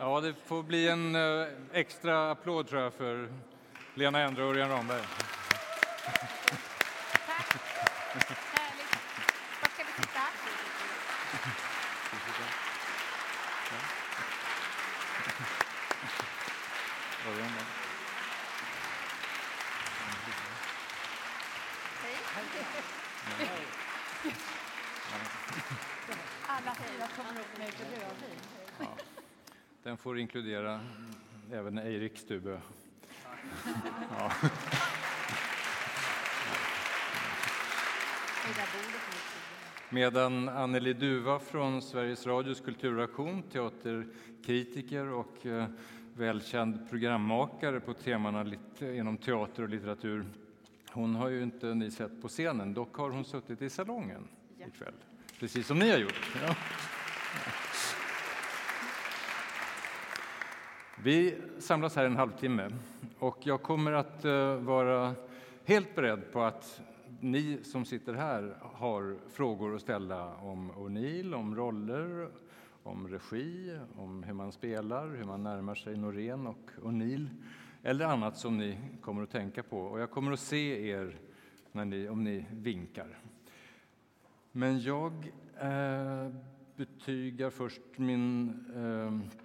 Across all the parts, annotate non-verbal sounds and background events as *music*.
Ja, det får bli en eh, extra applåd tror jag för Lena Endre och Örjan Ramberg. Härligt. Var ska vi sitta? Örjan där. Alla fyra kommer upp med rödvin. Den får inkludera även Eirik Stube. Ja. Medan Anneli Duva från Sveriges Radios kulturaktion, teaterkritiker och eh, välkänd programmakare på temana inom teater och litteratur. Hon har ju inte ni sett på scenen, dock har hon suttit i salongen ikväll. Precis som ni har gjort. Ja. Vi samlas här en halvtimme och jag kommer att eh, vara helt beredd på att ni som sitter här har frågor att ställa om O'Neill, om roller, om regi, om hur man spelar, hur man närmar sig Norén och O'Neill eller annat som ni kommer att tänka på. Och jag kommer att se er när ni, om ni vinkar. Men jag eh, betygar först min eh,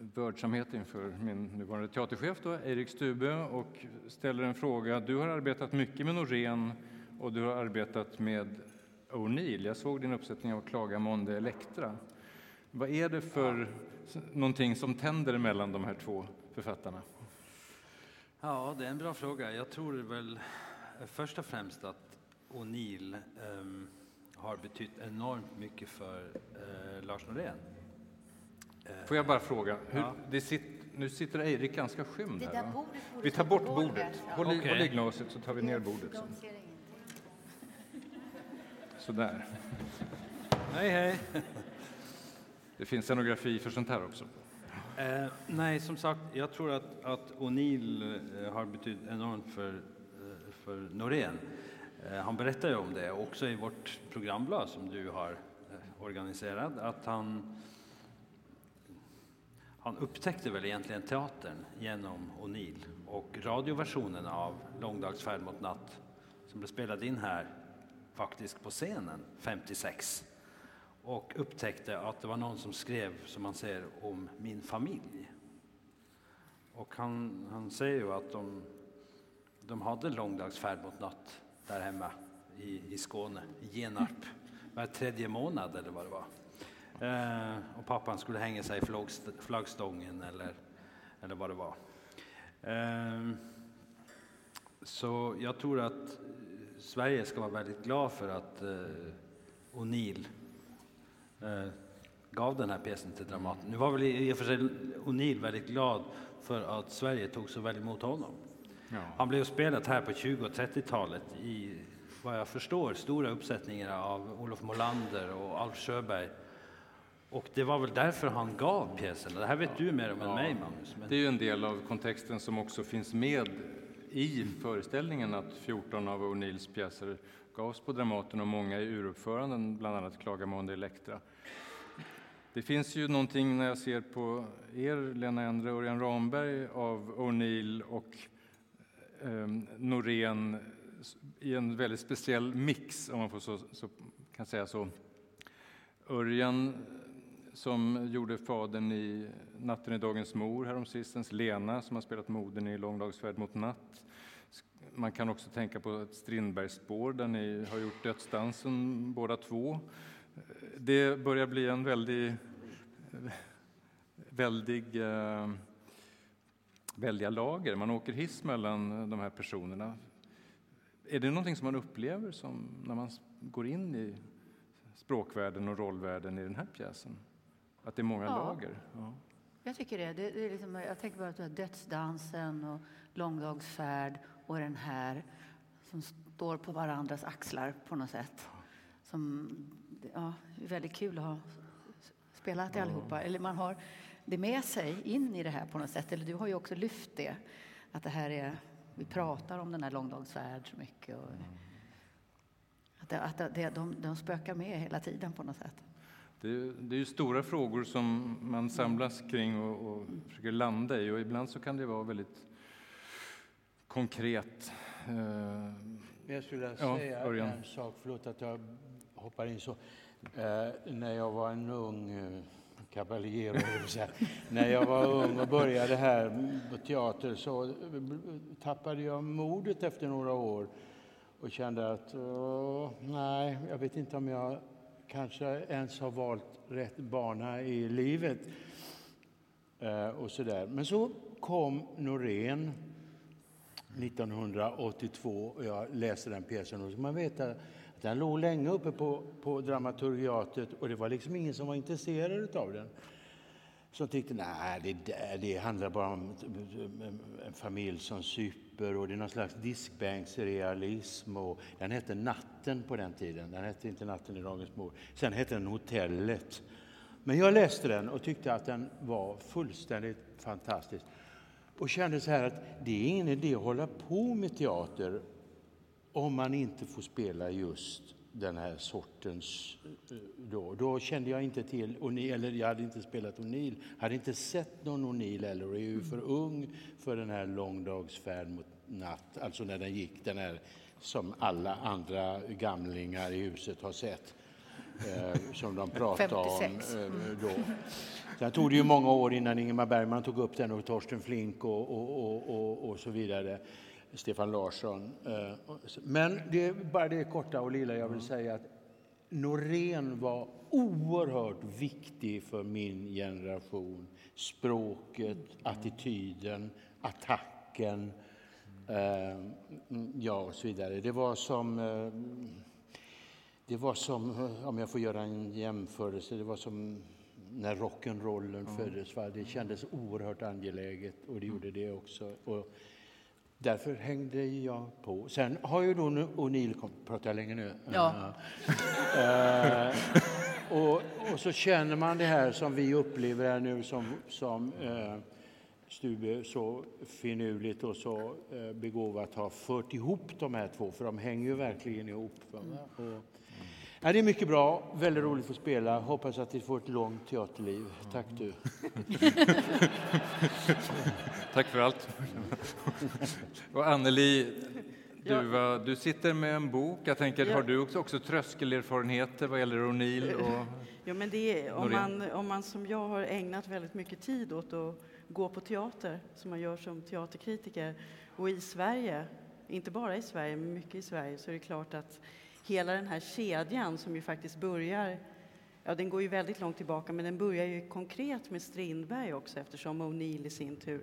vördsamhet inför min nuvarande teaterchef, då, Erik Stube, och ställer en fråga. Du har arbetat mycket med Norén och du har arbetat med O'Neill. Jag såg din uppsättning av Klaga månde Elektra. Vad är det för ja. någonting som tänder mellan de här två författarna? Ja, det är en bra fråga. Jag tror väl först och främst att O'Neill um, har betytt enormt mycket för uh, Lars Norén. Får jag bara fråga? Hur, Ja. det sit, nu sitter Eirik ganska skymd Det här. va? Vi tar bort bordet. Håll, i, Okej. håll i glaset så tar vi ner bordet. Ingenting. Sådär. Hej, hej! Det finns scenografi för sånt här också. Eh, nej, som sagt, jag tror att, att O'Neill eh, har betytt enormt för, eh, för Norén. Eh, han berättar ju om det också i vårt programblad som du har eh, organiserat, att han han upptäckte väl egentligen teatern genom O'Neill och radioversionen av Långdagsfärd mot natt som blev spelad in här faktiskt på scenen 56 och upptäckte att det var någon som skrev, som man säger, om min familj. Och han, han säger ju att de, de hade långdagsfärd mot natt där hemma i, i Skåne, i Genarp, var tredje månad eller vad det var. Eh, och pappan skulle hänga sig i flaggst- flaggstången eller, eller vad det var. Eh, så jag tror att Sverige ska vara väldigt glad för att eh, O'Neill eh, gav den här pjäsen till Dramaten. Nu var väl i och för sig O'Neill väldigt glad för att Sverige tog så väl emot honom. Ja. Han blev spelat här på 20 och 30-talet i, vad jag förstår, stora uppsättningar av Olof Molander och Alf Sjöberg. Och det var väl därför han gav pjäsen. Det här vet du mer om än mig, Magnus. Men... Det är ju en del av kontexten som också finns med i föreställningen att 14 av O'Neills pjäser gavs på Dramaten och många i uruppföranden, bland annat Klaga måndag Elektra. Det finns ju någonting när jag ser på er, Lena Endre och Örjan Ramberg, av O'Neill och eh, Norén i en väldigt speciell mix, om man får så, så, kan säga så. Örjan som gjorde fadern i Natten i dagens mor häromsistens, Lena som har spelat modern i Långdagsfärd mot natt. Man kan också tänka på ett Strindbergsspår där ni har gjort Dödsdansen båda två. Det börjar bli en väldig, väldig, eh, väldiga lager. Man åker hiss mellan de här personerna. Är det någonting som man upplever som när man går in i språkvärlden och rollvärlden i den här pjäsen? Att det är många Ja. lager? Ja. Jag tycker det. det, det är liksom, jag tänker bara på dödsdansen och långdagsfärd och den här som står på varandras axlar på något sätt. Som, ja, är väldigt kul att ha spelat det allihopa. Eller man har det med sig in i det här på något sätt. Eller du har ju också lyft det. Att det här är, vi pratar om den här långdagsfärd så mycket. Och, att det, att det, de, de spökar med hela tiden på något sätt. Det är, det är ju stora frågor som man samlas kring och, och försöker landa i och ibland så kan det vara väldigt konkret. Eh, Jag skulle Ja, säga Örjan. en sak, förlåt att jag hoppar in så. Eh, när jag var en ung eh, kabaljero, *laughs* när jag var ung och började här på teater så eh, tappade jag modet efter några år och kände att åh, nej, jag vet inte om jag kanske ens har valt rätt bana i livet. Eh, och så där. Men så kom Norén 1982 och jag läste den pjäsen och så man vet att den låg länge uppe på, på dramaturgiatet och det var liksom ingen som var intresserad av den. Som tyckte nej, det, det handlar bara om en familj som super och det är någon slags diskbänksrealism. Och den hette Natten på den tiden, den hette inte Natten i Dagens Mor. Sen hette den Hotellet. Men jag läste den och tyckte att den var fullständigt fantastisk och kände så här att det är ingen idé att hålla på med teater om man inte får spela just den här sortens... eh, Då, då kände jag inte till O'Neill, eller jag hade inte spelat O'Neill, hade inte sett någon O'Neill eller och är ju för ung för den här långdagsfärd mot natt, alltså när den gick, den här som alla andra gamlingar i huset har sett. Eh, som de pratade 56. om eh, då. Sen tog det ju många år innan Ingemar Bergman tog upp den och Torsten Flink och, och, och, och, och så vidare. Stefan Larsson. Eh, Men det är bara det korta och lilla jag vill säga att Norén var oerhört viktig för min generation. Språket, attityden, attacken, eh, mm, ja och så vidare. Det var som eh, det var som, om jag får göra en jämförelse, det var som när rock'n'rollen föddes. Va? Det kändes oerhört angeläget och det gjorde det också. Och därför hängde jag på. Sen har ju då O'Neill, kom, pratar jag länge nu? Ja. Eh, och, och så känner man det här som vi upplever här nu som, som eh, Stube så finurligt och så eh, begåvat har fört ihop de här två, för de hänger ju verkligen ihop. va? Och, ja, det är mycket bra, väldigt roligt att få spela. Hoppas att ni får ett långt teaterliv. Tack du. *laughs* För allt. Och Anneli, du, du sitter med en bok. Jag tänker, Ja. har du också, också tröskelerfarenheter vad gäller O'Neill? Och... Ja, men det är, om, man, om man som jag har ägnat väldigt mycket tid åt att gå på teater, som man gör som teaterkritiker, och i Sverige, inte bara i Sverige, men mycket i Sverige, så är det klart att hela den här kedjan som ju faktiskt börjar, ja den går ju väldigt långt tillbaka, men den börjar ju konkret med Strindberg också eftersom O'Neill i sin tur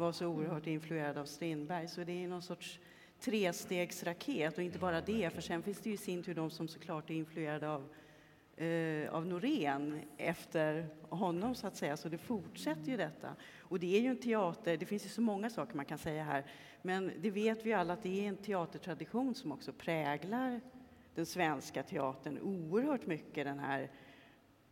var så oerhört influerad av Strindberg. Så det är någon sorts trestegsraket och inte bara det, för sen finns det ju i sin tur de som såklart är influerade av eh, av Norén efter honom så att säga, så det fortsätter ju detta. Och det är ju en teater, det finns ju så många saker man kan säga här, men det vet vi alla att det är en teatertradition som också präglar den svenska teatern oerhört mycket, den här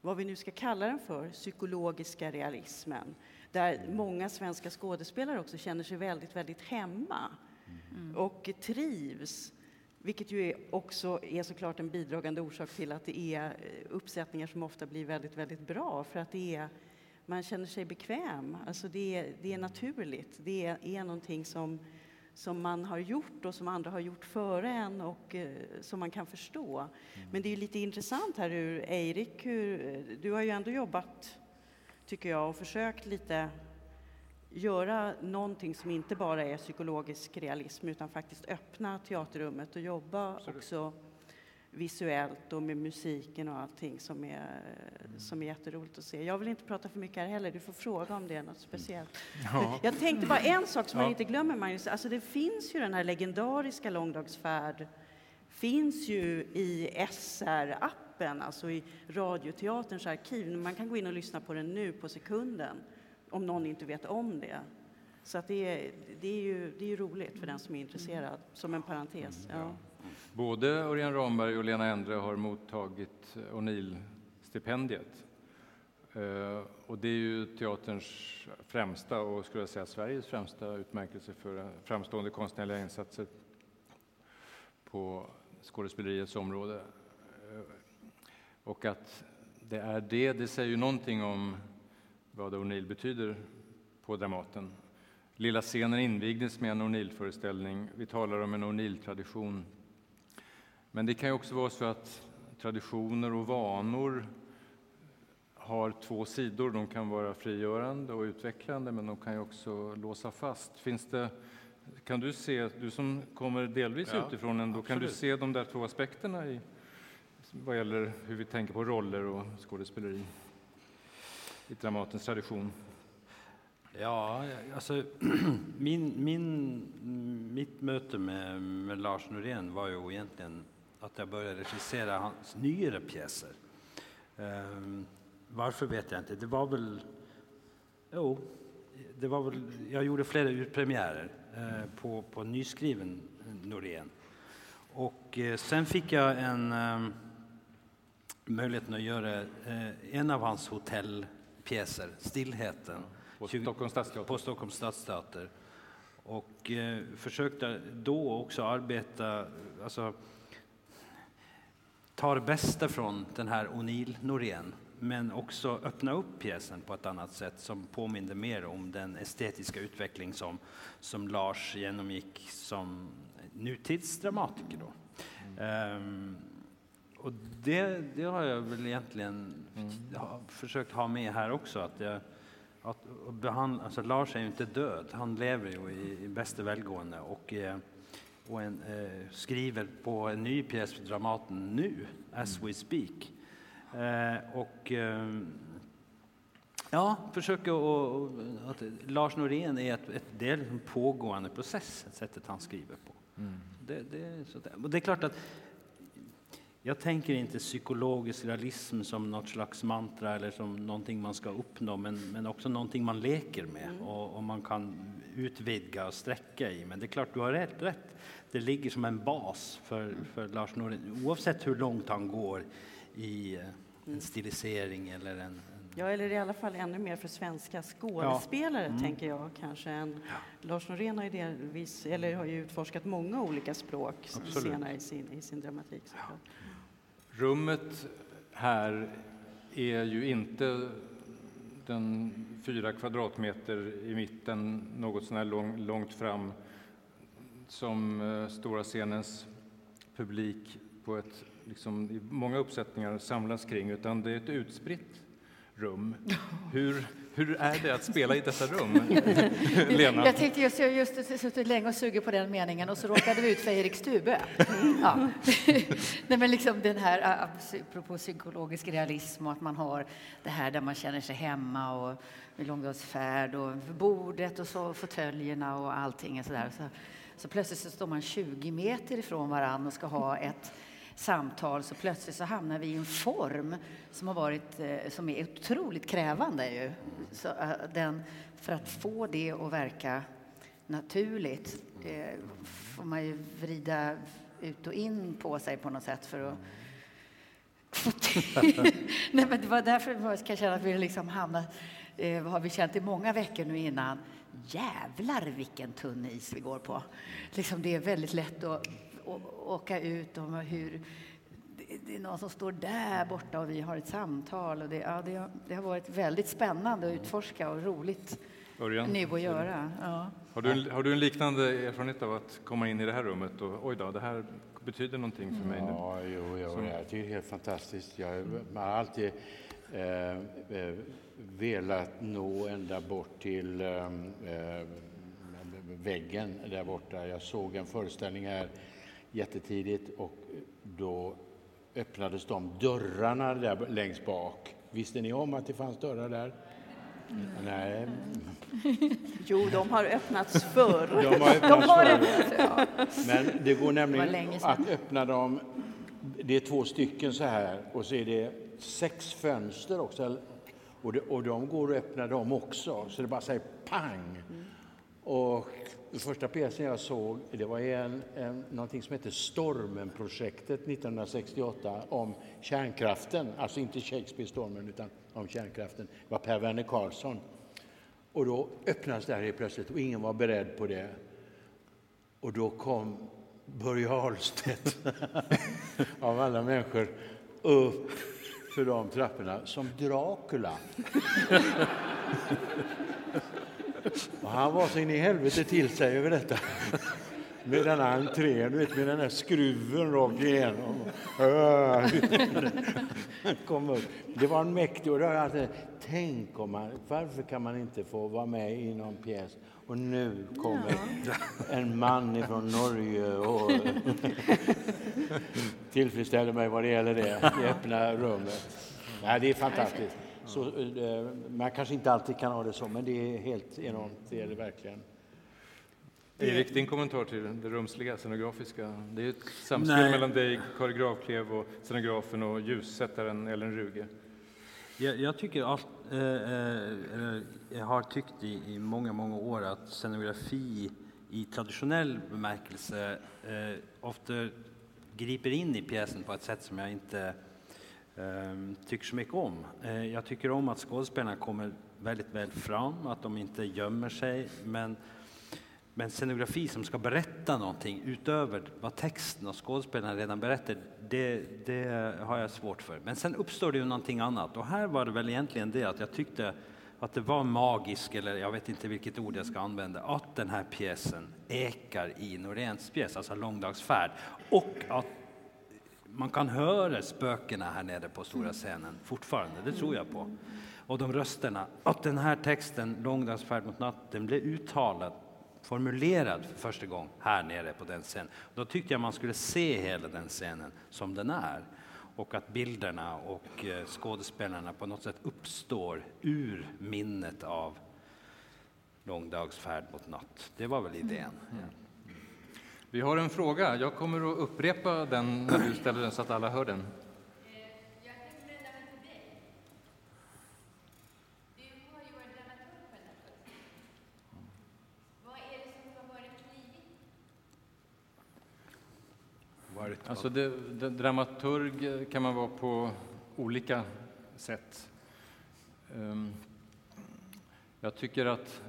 vad vi nu ska kalla den för, psykologiska realismen. Där många svenska skådespelare också känner sig väldigt, väldigt hemma och trivs. Vilket ju är också är såklart en bidragande orsak till att det är eh, uppsättningar som ofta blir väldigt, väldigt bra. För att det är, man känner sig bekväm. Alltså det, är, det är naturligt. Det är, är någonting som, som man har gjort och som andra har gjort före en och eh, som man kan förstå. Men det är lite intressant här hur Eirik, hur, du har ju ändå jobbat, tycker jag, och försökt lite göra någonting som inte bara är psykologisk realism utan faktiskt öppna teaterrummet och jobba också visuellt och med musiken och allting som är, som är jätteroligt att se. Jag vill inte prata för mycket här heller, du får fråga om det är något speciellt. Ja. Jag tänkte bara en sak som man Ja. inte glömmer Magnus, alltså det finns ju den här legendariska Långdagsfärd finns ju i SR-appen, alltså i Radioteaterns arkiv. Man kan gå in och lyssna på den nu på sekunden om någon inte vet om det. Så att det, är, det, är ju, det är ju roligt för den som är intresserad, som en parentes. Ja. Både Örjan Ramberg och Lena Endre har mottagit O'Neill-stipendiet. Eh, Och det är ju teaterns främsta och skulle jag säga Sveriges främsta utmärkelse för framstående konstnärliga insatser på skådespeleriets område. Och att det är det. Det säger ju någonting om vad O'Neill betyder på Dramaten. Lilla scenen invigdes med en O'Neill-föreställning. Vi talar om en O'Neill-tradition. Men det kan ju också vara så att traditioner och vanor har två sidor. De kan vara frigörande och utvecklande, men de kan ju också låsa fast. Finns det, kan du se, du som kommer delvis Ja, utifrån ändå, kan du absolut. se de där två aspekterna i, vad gäller hur vi tänker på roller och skådespeleri i Dramatens tradition? Ja, alltså *clears throat* min, min, mitt möte med, med Lars Norén var ju egentligen att jag började regissera hans nyare pjäser. Ehm, varför vet jag inte. Det var väl... Jo, det var väl, jag gjorde flera urpremiärer eh, på, på nyskriven Norén. Och eh, sen fick jag en eh, möjligheten att göra eh, en av hans hotellpjäser, Stillheten. På 20 Stockholms stadsteater? På Stockholms stadsteater. Och eh, försökte då också arbeta, alltså ta det bästa från den här O'Neill Norén men också öppna upp pjäsen på ett annat sätt som påminde mer om den estetiska utveckling som, som Lars genomgick som nutidsdramatiker. Då. Ehm, och det, det har jag väl egentligen ha, försökt ha med här också. Att jag, att behandla, alltså Lars är ju inte död, han lever ju i, i bästa välgående och, eh, och en, eh, skriver på en ny pjäs för Dramaten nu, as we speak. Eh, och eh, ja, försöker och, att Lars Norén är ett, ett, det är en pågående process, sättet han skriver på. Det, det, är sådär. Och det är klart att jag tänker inte psykologisk realism som något slags mantra eller som någonting man ska uppnå, men, men också någonting man leker med och, och man kan utvidga och sträcka i. Men det är klart, du har rätt. rätt. Det ligger som en bas för, för Lars Norén, oavsett hur långt han går i eh, en stilisering eller en, en Ja, eller i alla fall ännu mer för svenska skådespelare, tänker jag kanske. Än Lars Norén har ju, delvis, eller har ju utforskat många olika språk Absolut. senare i sin, i sin dramatik. såklart. Rummet här är ju inte den fyra kvadratmeter i mitten, något sånär lång, långt fram som eh, stora scenens publik på ett, liksom, i många uppsättningar samlas kring, utan det är ett utspritt rum. *laughs* Hur, hur är det att spela i detta rum, *laughs* Lena? Jag tänkte just, jag just suttit länge och sugit på den meningen och så råkade vi ut för Erik Stube. Ja. *laughs* Nej, men liksom den här, äh, apropå psykologisk realism och att man har det här där man känner sig hemma och vid långdagsfärd och bordet och så fåtöljerna och allting. Och så, där. Så, så plötsligt så står man 20 meter ifrån varann och ska ha ett samtal så plötsligt så hamnar vi i en form som har varit eh, som är otroligt krävande ju. Så, eh, den, för att få det att verka naturligt eh, får man ju vrida ut och in på sig på något sätt för att få till. *laughs* Nej, men det var därför jag ska känna att vi liksom hamnat, eh, vad har vi känt i många veckor nu innan, jävlar vilken tunn is vi går på. Liksom det är väldigt lätt att åka ut om hur det- är någon som står där borta och vi har ett samtal. Och det, ja, det, har, det har varit väldigt spännande att utforska och roligt Örjan? nu att göra. Ja. Har du, en, har du en liknande erfarenhet av att komma in i det här rummet och oj då, det här betyder någonting för mig nu? Ja, jo, jo, jag tycker det är helt fantastiskt. Jag har alltid eh, eh, velat nå ända bort till eh, eh, väggen där borta. Jag såg en föreställning här jättetidigt och då öppnades de dörrarna där längst bak. Visste ni om att det fanns dörrar där? Nej, Jo, de har öppnats förr. de har öppnats De har förr. Men det går nämligen Det att öppna dem. Det är två stycken så här och så är det sex fönster också. Och, de går att öppna dem också, så det bara säger pang. Och den första pjäsen jag såg det var en, en, någonting som hette Stormenprojektet 1968 om kärnkraften. Alltså inte Shakespeare-stormen utan om kärnkraften. Det var Per Werner Karlsson. Och då öppnades det här helt plötsligt och ingen var beredd på det. Och då kom Börje Ahlstedt, *laughs* av alla människor, upp för de trapporna som Dracula. *laughs* Och han var så in i helvete till sig över detta. *laughs* Med denna entrén, du vet, med den här skruven rakt igenom. *laughs* Kom upp. Det var en mäktig... Och alltid, tänk om man, varför kan man inte få vara med i någon pjäs? Och nu kommer *laughs* en man från Norge och tillfredsställer mig vad det gäller det, i öppna rummet. Nej, det är fantastiskt. Så, eh, man kanske inte alltid kan ha det så, men det är helt enormt. Det är det verkligen. Erik, din kommentar till det rumsliga, scenografiska. Det är ett samspel Nej. mellan dig, Kari Gravklev, och scenografen och ljussättaren Ellen Ruge. Jag, jag tycker allt, eh, eh, jag har tyckt i, i många, många år att scenografi i traditionell bemärkelse eh, ofta griper in i pjäsen på ett sätt som jag inte eh, Ehm, tycker så mycket om. Eh, jag tycker om att skådespelarna kommer väldigt väl fram, att de inte gömmer sig, men men scenografi som ska berätta någonting utöver vad texten och skådespelarna redan berättar, det, det har jag svårt för. Men sen uppstår det ju någonting annat och här var det väl egentligen det att jag tyckte att det var magiskt, eller jag vet inte vilket ord jag ska använda, att den här pjäsen ekar i Noréns pjäs, alltså Långdagsfärd, och att man kan höra spökena här nere på stora scenen fortfarande, det tror jag på. Och de rösterna, att den här texten, Långdagsfärd mot natten, blev uttalad formulerad för första gången här nere på den scenen. Då tyckte jag man skulle se hela den scenen som den är och att bilderna och eh, skådespelarna på något sätt uppstår ur minnet av långdagsfärd mot natt. Det var väl idén. Vi har en fråga. Jag kommer att upprepa den när du ställer den så att alla hör den. Alltså det, det, dramaturg kan man vara på olika sätt. Ehm, jag tycker att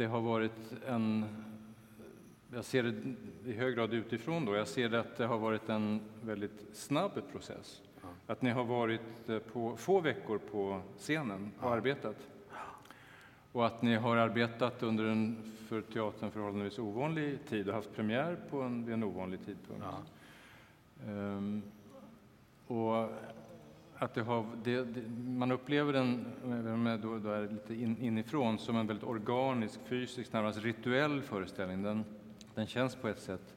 det har varit en... Jag ser det i hög grad utifrån då. Jag ser det att det har varit en väldigt snabb process. Att ni har varit eh, på få veckor på scenen och arbetat. Och att ni har arbetat under en för teatern förhållandevis ovanlig tid och haft premiär på en, vid en ovanlig tidpunkt. Ehm, och att det har, det, det, man upplever den, då, då är lite in, inifrån, som en väldigt organisk, fysisk, närmast rituell föreställning. Den, den känns på ett sätt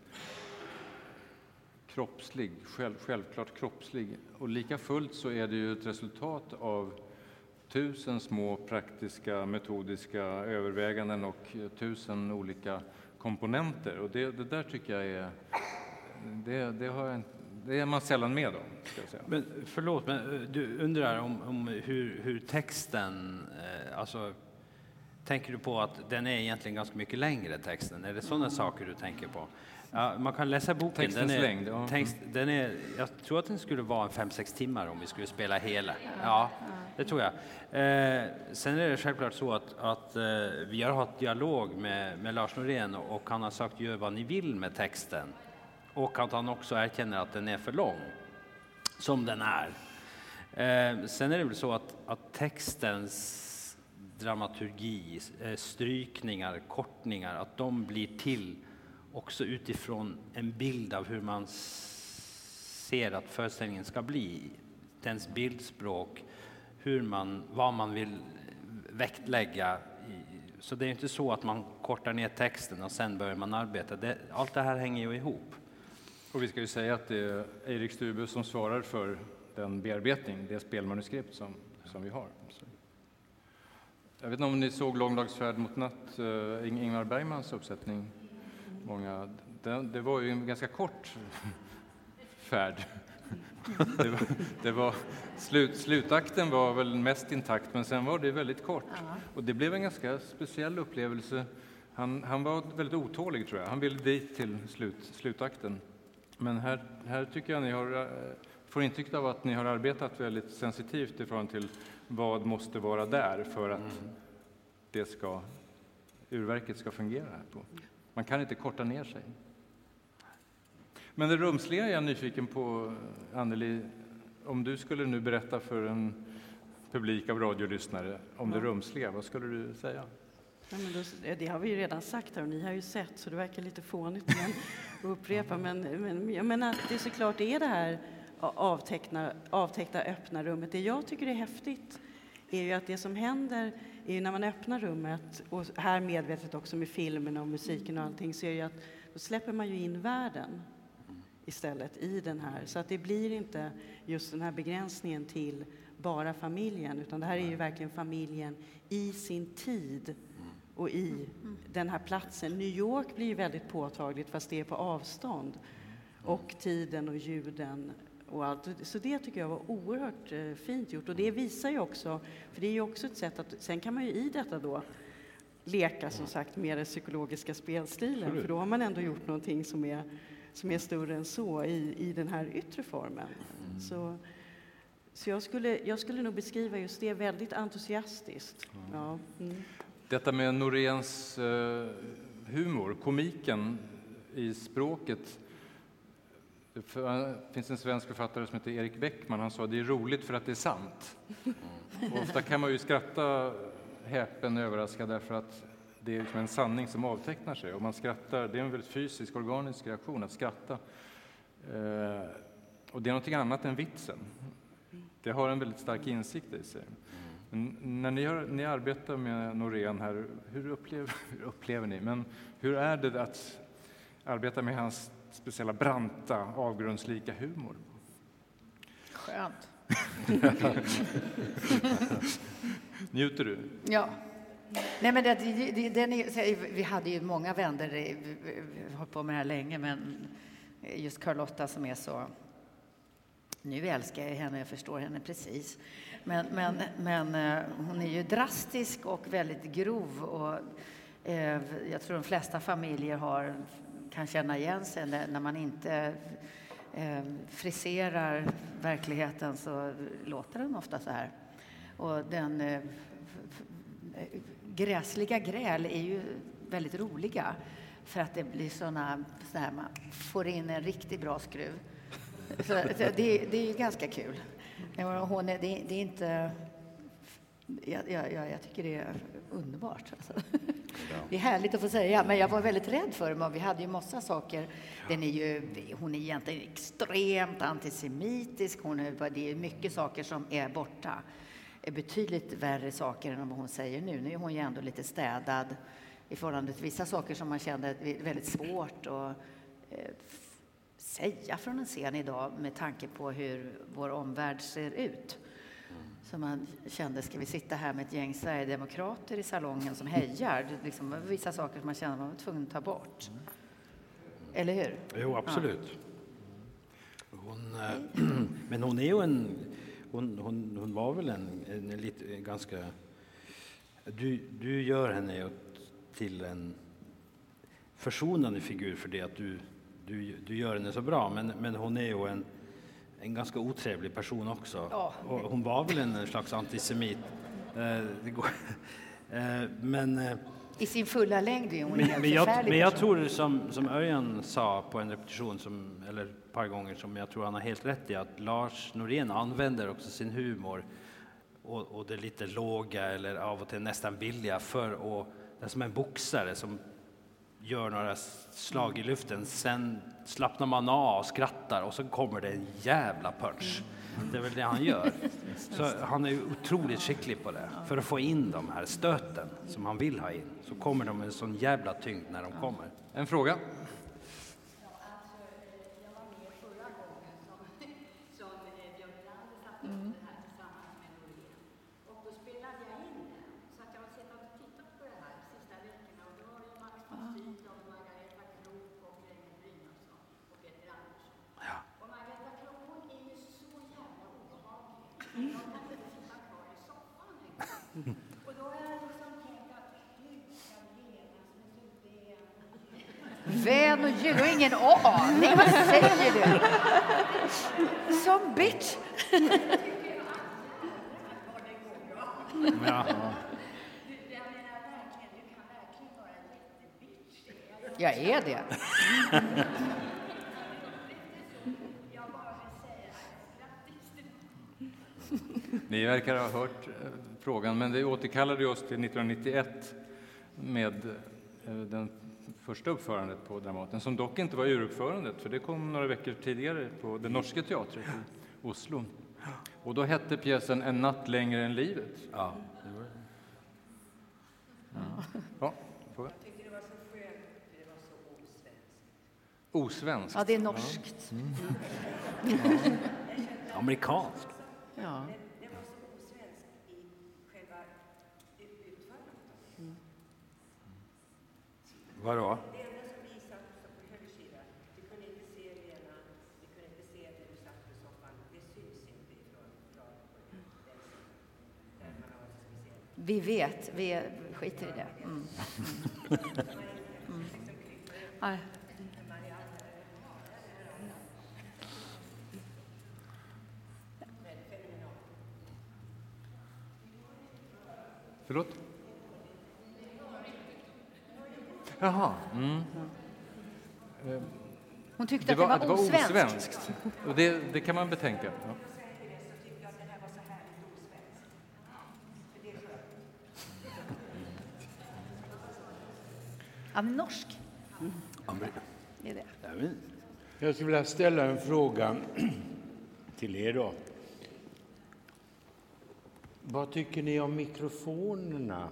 kroppslig, själv, självklart kroppslig. Och lika fullt så är det ju ett resultat av tusen små praktiska, metodiska överväganden och tusen olika komponenter. Och det, det där tycker jag är... Det, det, har jag, inte- det är man sällan med om, ska jag säga. Men förlåt, men eh, du undrar om, om hur, hur texten, eh, alltså tänker du på att den är egentligen ganska mycket längre texten? Är det sådana saker du tänker på? Ja, man kan läsa boken. Textens den är, längd, ja. text, den är, jag tror att den skulle vara en fem sex timmar om vi skulle spela hela. Ja, det tror jag. Eh, sen är det självklart så att, att eh, vi har haft dialog med, med Lars Norén och, och han har sagt gör vad ni vill med texten. Och att han också erkänner att den är för lång, som den är. Eh, sen är det väl så att, att textens dramaturgi, eh, strykningar, kortningar, att de blir till också utifrån en bild av hur man ser att föreställningen ska bli. Dens bildspråk, hur man, vad man vill väktlägga. Så det är inte så att man kortar ner texten och sen börjar man arbeta. Det, allt det här hänger ju ihop. Och vi ska ju säga att det är Erik Stube som svarar för den bearbetning, det spelmanuskript som, som vi har. Jag vet inte om ni såg Långdagsfärd mot natt, eh, Ing- Ingmar Bergmans uppsättning? Många, det, det var ju en ganska kort *laughs* färd. Det var, det var, slut, slutakten var väl mest intakt, men sen var det väldigt kort. Och det blev en ganska speciell upplevelse. Han, han var väldigt otålig, tror jag. Han ville dit till slut, slutakten. Men här, här tycker jag ni har, eh, får intryck av att ni har arbetat väldigt sensitivt i förhållande till vad måste vara där för att det ska, urverket ska fungera. Här på. Man kan inte korta ner sig. Men det rumsliga är jag nyfiken på, Anneli. Om du skulle nu berätta för en publik av radiolyssnare om det rumsliga, vad skulle du säga? Ja, men då, det har vi ju redan sagt här och ni har ju sett så det verkar lite fånigt men, att *laughs* upprepa. Men, men jag menar att det såklart är det här avteckna, avtäckta öppna rummet. Det jag tycker är häftigt är ju att det som händer är ju när man öppnar rummet och här medvetet också med filmen och musiken och allting så är det att då släpper man ju in världen istället i den här så att det blir inte just den här begränsningen till bara familjen utan det här är ju verkligen familjen i sin tid och i den här platsen. New York blir väldigt påtagligt fast det är på avstånd. Och tiden och ljuden och allt. Så det tycker jag var oerhört eh, fint gjort och det visar ju också, för det är ju också ett sätt att, sen kan man ju i detta då leka som sagt med den psykologiska spelstilen för då har man ändå gjort någonting som är, som är större än så i, i den här yttre formen. Så, så jag skulle, jag skulle nog beskriva just det väldigt entusiastiskt. Ja. Mm. Detta med Noréns eh, humor, komiken i språket. Det eh, finns en svensk författare som heter Erik Bäckman. Han sa det är roligt för att det är sant. Och ofta kan man ju skratta häpen överraskad därför att det är liksom en sanning som avtecknar sig. Och man skrattar, det är en väldigt fysisk, organisk reaktion att skratta. Eh, och det är någonting annat än vitsen. Det har en väldigt stark insikt i sig. När ni, har, ni arbetar med Norén här, hur upplever, *laughs* hur upplever ni, men hur är det att arbeta med hans speciella branta, avgrundslika humor? Skönt. *laughs* Njuter du? Ja. Nej, men det, det, den är, vi hade ju många vänner, vi har hållit på med det här länge, men just Carlotta som är så... Nu älskar jag henne, jag förstår henne precis. Men, men, men eh, hon är ju drastisk och väldigt grov. Och, eh, jag tror de flesta familjer har, kan känna igen sig när man inte eh, friserar verkligheten så låter den ofta så här. Och den eh, gräsliga gräl är ju väldigt roliga för att det blir såna, så här, man får in en riktigt bra skruv. Så det, det är ju ganska kul. Hon är, det, det är inte... Jag, jag, jag, tycker det är underbart. Alltså. Det är härligt att få säga, men jag var väldigt rädd för det. Vi hade ju massa saker. Den är ju, hon är egentligen extremt antisemitisk. Hon är, det är mycket saker som är borta. är betydligt värre saker än vad hon säger nu. Nu är hon ju ändå lite städad i förhållande till vissa saker som man kände väldigt svårt att eh, säga från en scen idag med tanke på hur vår omvärld ser ut. Så man kände, ska vi sitta här med ett gäng sverigedemokrater i salongen som hejar? Det liksom vissa saker som man kände man var tvungen att ta bort. Eller hur? Jo, absolut. Ja. Hon, äh, *clears throat* men hon är ju en... Hon, hon, hon var väl en, en, en lite ganska... Du, du gör henne till en försonande figur för det att du du, du gör henne så bra, men, men hon är ju en, en ganska otrevlig person också. Ja. Hon var väl en slags antisemit. Eh, går, *laughs* eh, men, eh, I sin fulla längd är hon men, men jag, men jag tror som, som Örjan sa på en repetition, som, eller ett par gånger, som jag tror han har helt rätt i, att Lars Norén använder också sin humor och, och det lite låga eller av och till nästan billiga för att, det är som en boxare som gör några slag i luften, sen slappnar man av och skrattar och så kommer det en jävla punch. Det är väl det han gör. Så han är otroligt skicklig på det. För att få in de här stöten som han vill ha in så kommer de med en sån jävla tyngd när de kommer. En fråga? ben och djur. Du har ingen aning. Vad säger du? Som bitch. Jag är det. Ni verkar ha hört eh, frågan, men det återkallade oss till 1991 med eh, den första uppförandet på Dramaten, som dock inte var uruppförandet, för det kom några veckor tidigare på den norska teatret i Oslo. Och då hette pjäsen En natt längre än livet. Ja, Ja, fråga. Osvenskt. Ja, det är norskt. amerikansk. Ja. *laughs* Vadå? Vi vet, vi skiter i det. Mm. Mm. Förlåt? Jaha. Mm. Hon tyckte Det att var, det det var osvenskt. osvenskt. Och det, det kan man betänka. Ja. Men norsk, Amer- det är det. Jag skulle vilja ställa en fråga *clears throat* till er då. Vad tycker ni om mikrofonerna?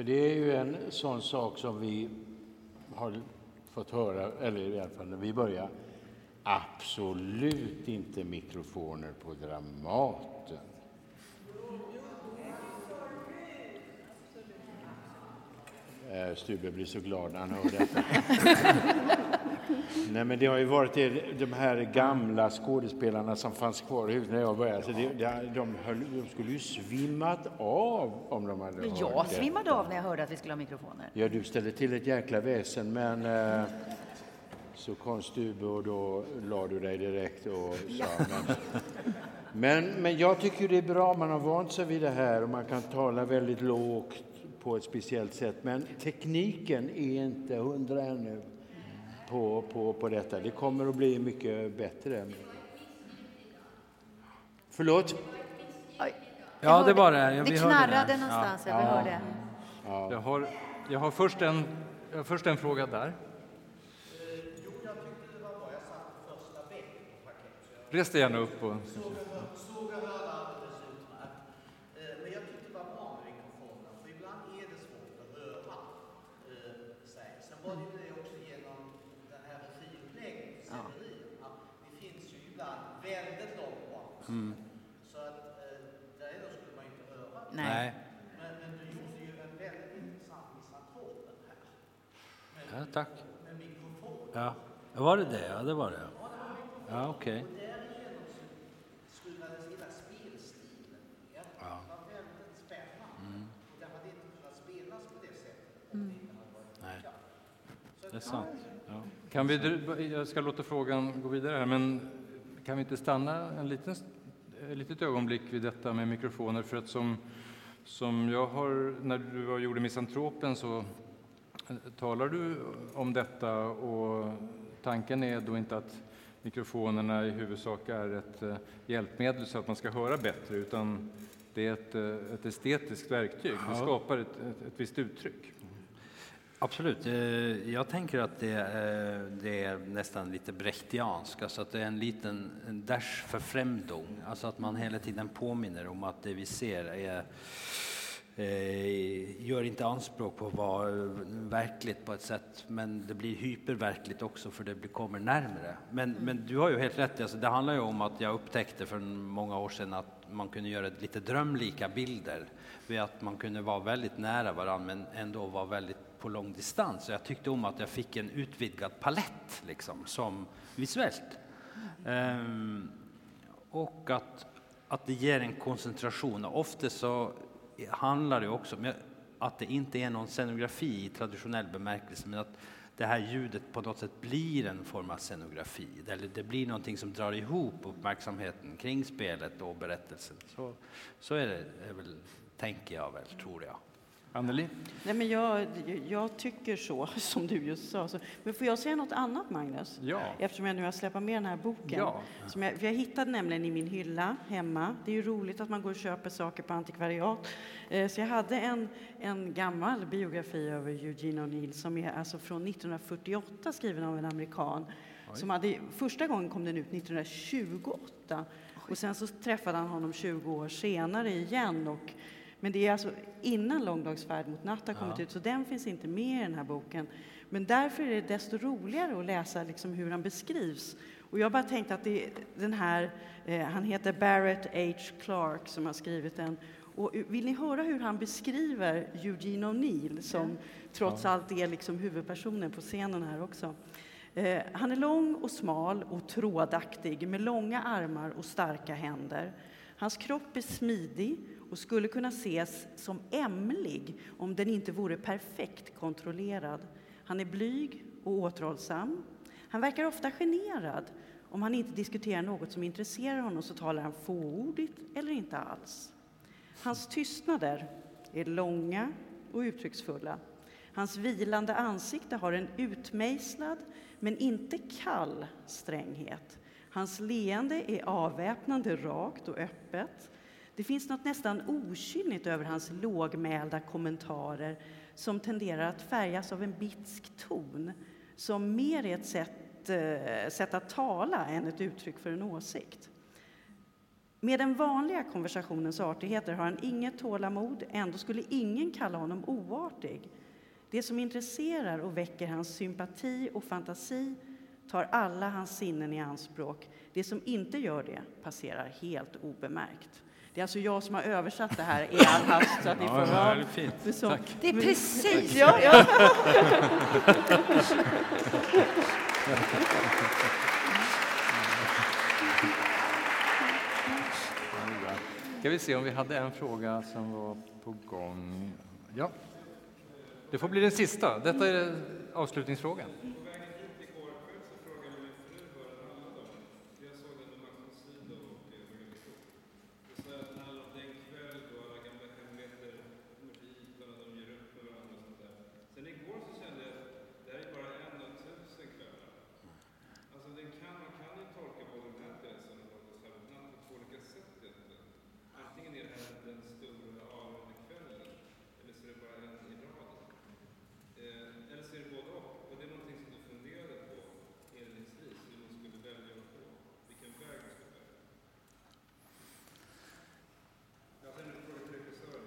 För det är ju en sån sak som vi har fått höra, eller i alla fall när vi började, absolut inte mikrofoner på Dramaten. Eh, Stube blir så glad när han hör detta. *laughs* Nej, men det har ju varit de här gamla skådespelarna som fanns kvar i huset när jag började. Alltså det, det, de, höll, de skulle ju svimmat av om de hade Men hört jag det. svimmade av när jag hörde att vi skulle ha mikrofoner. Ja, du ställde till ett jäkla väsen, men eh, så kom Stube och då la du dig direkt och sa... Men, men, men jag tycker det är bra, man har vant sig vid det här och man kan tala väldigt lågt på ett speciellt sätt. Men tekniken är inte hundra ännu på, på, på detta. Det kommer att bli mycket bättre. Förlåt? Oj, Ja, det var det. Ja, Det knarrade det. någonstans, jag hörde. Jag har, jag har först, en, jag har först en fråga där. Res dig gärna upp. Och, Såg och hörde alldeles utmärkt. Eh, Men jag tyckte det var bra med mikrofonen, för ibland är det svårt att höra eh, sig. Sen var det ju det också genom den här regiuppläggningen, sceneriet, att det finns ju ibland väldigt bak. Så att eh, där skulle man inte höra. Nej. Men, men du gjorde ju en väldigt intressant misantropen här. Ja, tack. Med mikrofon. Ja. Var det det? Ja, det var det. Ja, okej. Hela spelstilen ner. Det var väldigt spännande. Och det hade inte kunnat spelas på det sättet om det inte hade varit Nej, lyckat. det är sant. Ja. kan vi, jag ska låta frågan gå vidare här, men kan vi inte stanna en liten, ett litet ögonblick vid detta med mikrofoner? För att som, som jag har, när du gjorde Misantropen så eh, talar du om detta och tanken är då inte att mikrofonerna i huvudsak är ett eh, hjälpmedel så att man ska höra bättre, utan det är ett, eh, ett estetiskt verktyg. Det skapar ett, ett, ett visst uttryck. Absolut. Eh, jag tänker att det är, det är nästan lite brechtiansk, alltså att det är en liten dash för förfrämdung, alltså att man hela tiden påminner om att det vi ser är Eh, gör inte anspråk på att vara eh, verkligt på ett sätt, men det blir hyperverkligt också för det blir, kommer närmare. Men, men du har ju helt rätt, alltså det handlar ju om att jag upptäckte för många år sedan att man kunde göra lite drömlika bilder, vid att man kunde vara väldigt nära varandra men ändå vara väldigt på lång distans. Så jag tyckte om att jag fick en utvidgad palett liksom, som visuellt. Ehm, och att, att det ger en koncentration. Ofta så handlar det också om att det inte är någon scenografi i traditionell bemärkelse, men att det här ljudet på något sätt blir en form av scenografi. Eller det blir någonting som drar ihop uppmärksamheten kring spelet och berättelsen. Så, så är det är väl, tänker jag väl, tror jag. Anneli? Nej, men jag, jag tycker så, *laughs* som du just sa. Men får jag säga något annat, Magnus? Ja. Eftersom jag nu har släppt med den här boken. Ja. Som jag, jag hittade nämligen i min hylla hemma. Det är ju roligt att man går och köper saker på antikvariat. Eh, så jag hade en, en gammal biografi över Eugene O'Neill som är alltså från 1948 skriven av en amerikan. Som hade, första gången kom den ut 1928 och sen så träffade han honom 20 år senare igen. Och, men det är alltså innan Långdagsfärd mot natt har kommit ut, så den finns inte med i den här boken. Men därför är det desto roligare att läsa liksom hur han beskrivs. Och jag bara tänkte att det, den här, eh, han heter Barrett H. Clark som har skrivit den. Och vill ni höra hur han beskriver Eugene O'Neill som trots allt är liksom huvudpersonen på scenen här också. Eh, han är lång och smal och trådaktig med långa armar och starka händer. Hans kropp är smidig och skulle kunna ses som ämlig om den inte vore perfekt kontrollerad. Han är blyg och återhållsam. Han verkar ofta generad. Om han inte diskuterar något som intresserar honom så talar han fåordigt eller inte alls. Hans tystnader är långa och uttrycksfulla. Hans vilande ansikte har en utmejslad, men inte kall stränghet. Hans leende är avväpnande rakt och öppet. Det finns något nästan okynnigt över hans lågmälda kommentarer som tenderar att färgas av en bitsk ton som mer är ett sätt, eh, sätt att tala än ett uttryck för en åsikt. Med den vanliga konversationens artigheter har han inget tålamod, ändå skulle ingen kalla honom oartig. Det som intresserar och väcker hans sympati och fantasi tar alla hans sinnen i anspråk. Det som inte gör det passerar helt obemärkt. Det är alltså jag som har översatt det här i all hast så att ni får Ja, det är fint. Så. Det är precis Ja, ja. Ska vi se om vi hade en fråga som var på gång. Ja. Det får bli den sista. Detta är avslutningsfrågan.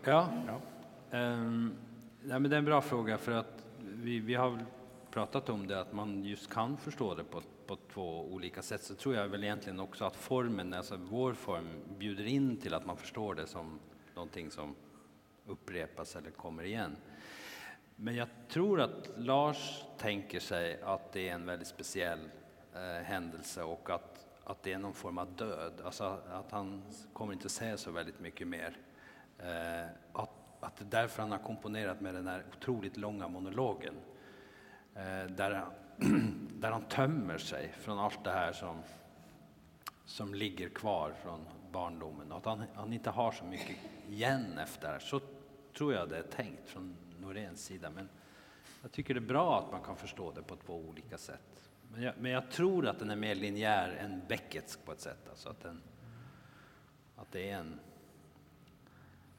Ja. Ehm, nej, men det är en bra fråga för att vi, vi har pratat om det att man just kan förstå det på, på två olika sätt. Så tror jag väl egentligen också att formen, alltså vår form, bjuder in till att man förstår det som någonting som upprepas eller kommer igen. Men jag tror att Lars tänker sig att det är en väldigt speciell eh, händelse och att, att det är någon form av död. Alltså att han kommer inte säga så väldigt mycket mer. Eh, att, att det är därför han har komponerat med den här otroligt långa monologen. Eh, där, han, *clears throat* där han tömmer sig från allt det här som, som ligger kvar från barndomen. Och att han, han inte har så mycket igen efter det här. Så tror jag det är tänkt från Noréns sida. Men jag tycker det är bra att man kan förstå det på två olika sätt. Men jag, men jag tror att den är mer linjär än Becketsk på ett sätt. Alltså att, den, att det är en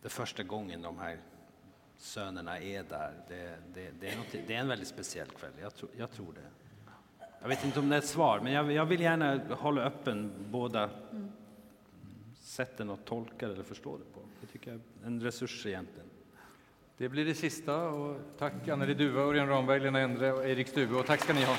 det är första gången de här sönerna är där. Det, det, det, är, något, det är en väldigt speciell kväll, jag, tror, jag tror det. Jag vet inte om det är ett svar, men jag, jag vill gärna hålla öppen båda sätten att tolka det eller förstå det på. Det tycker jag är en resurs egentligen. Det blir det sista. Och tack Anneli Duva, Örjan Ramberg, Lena Endre och Erik Stuve. Och tack ska ni ha.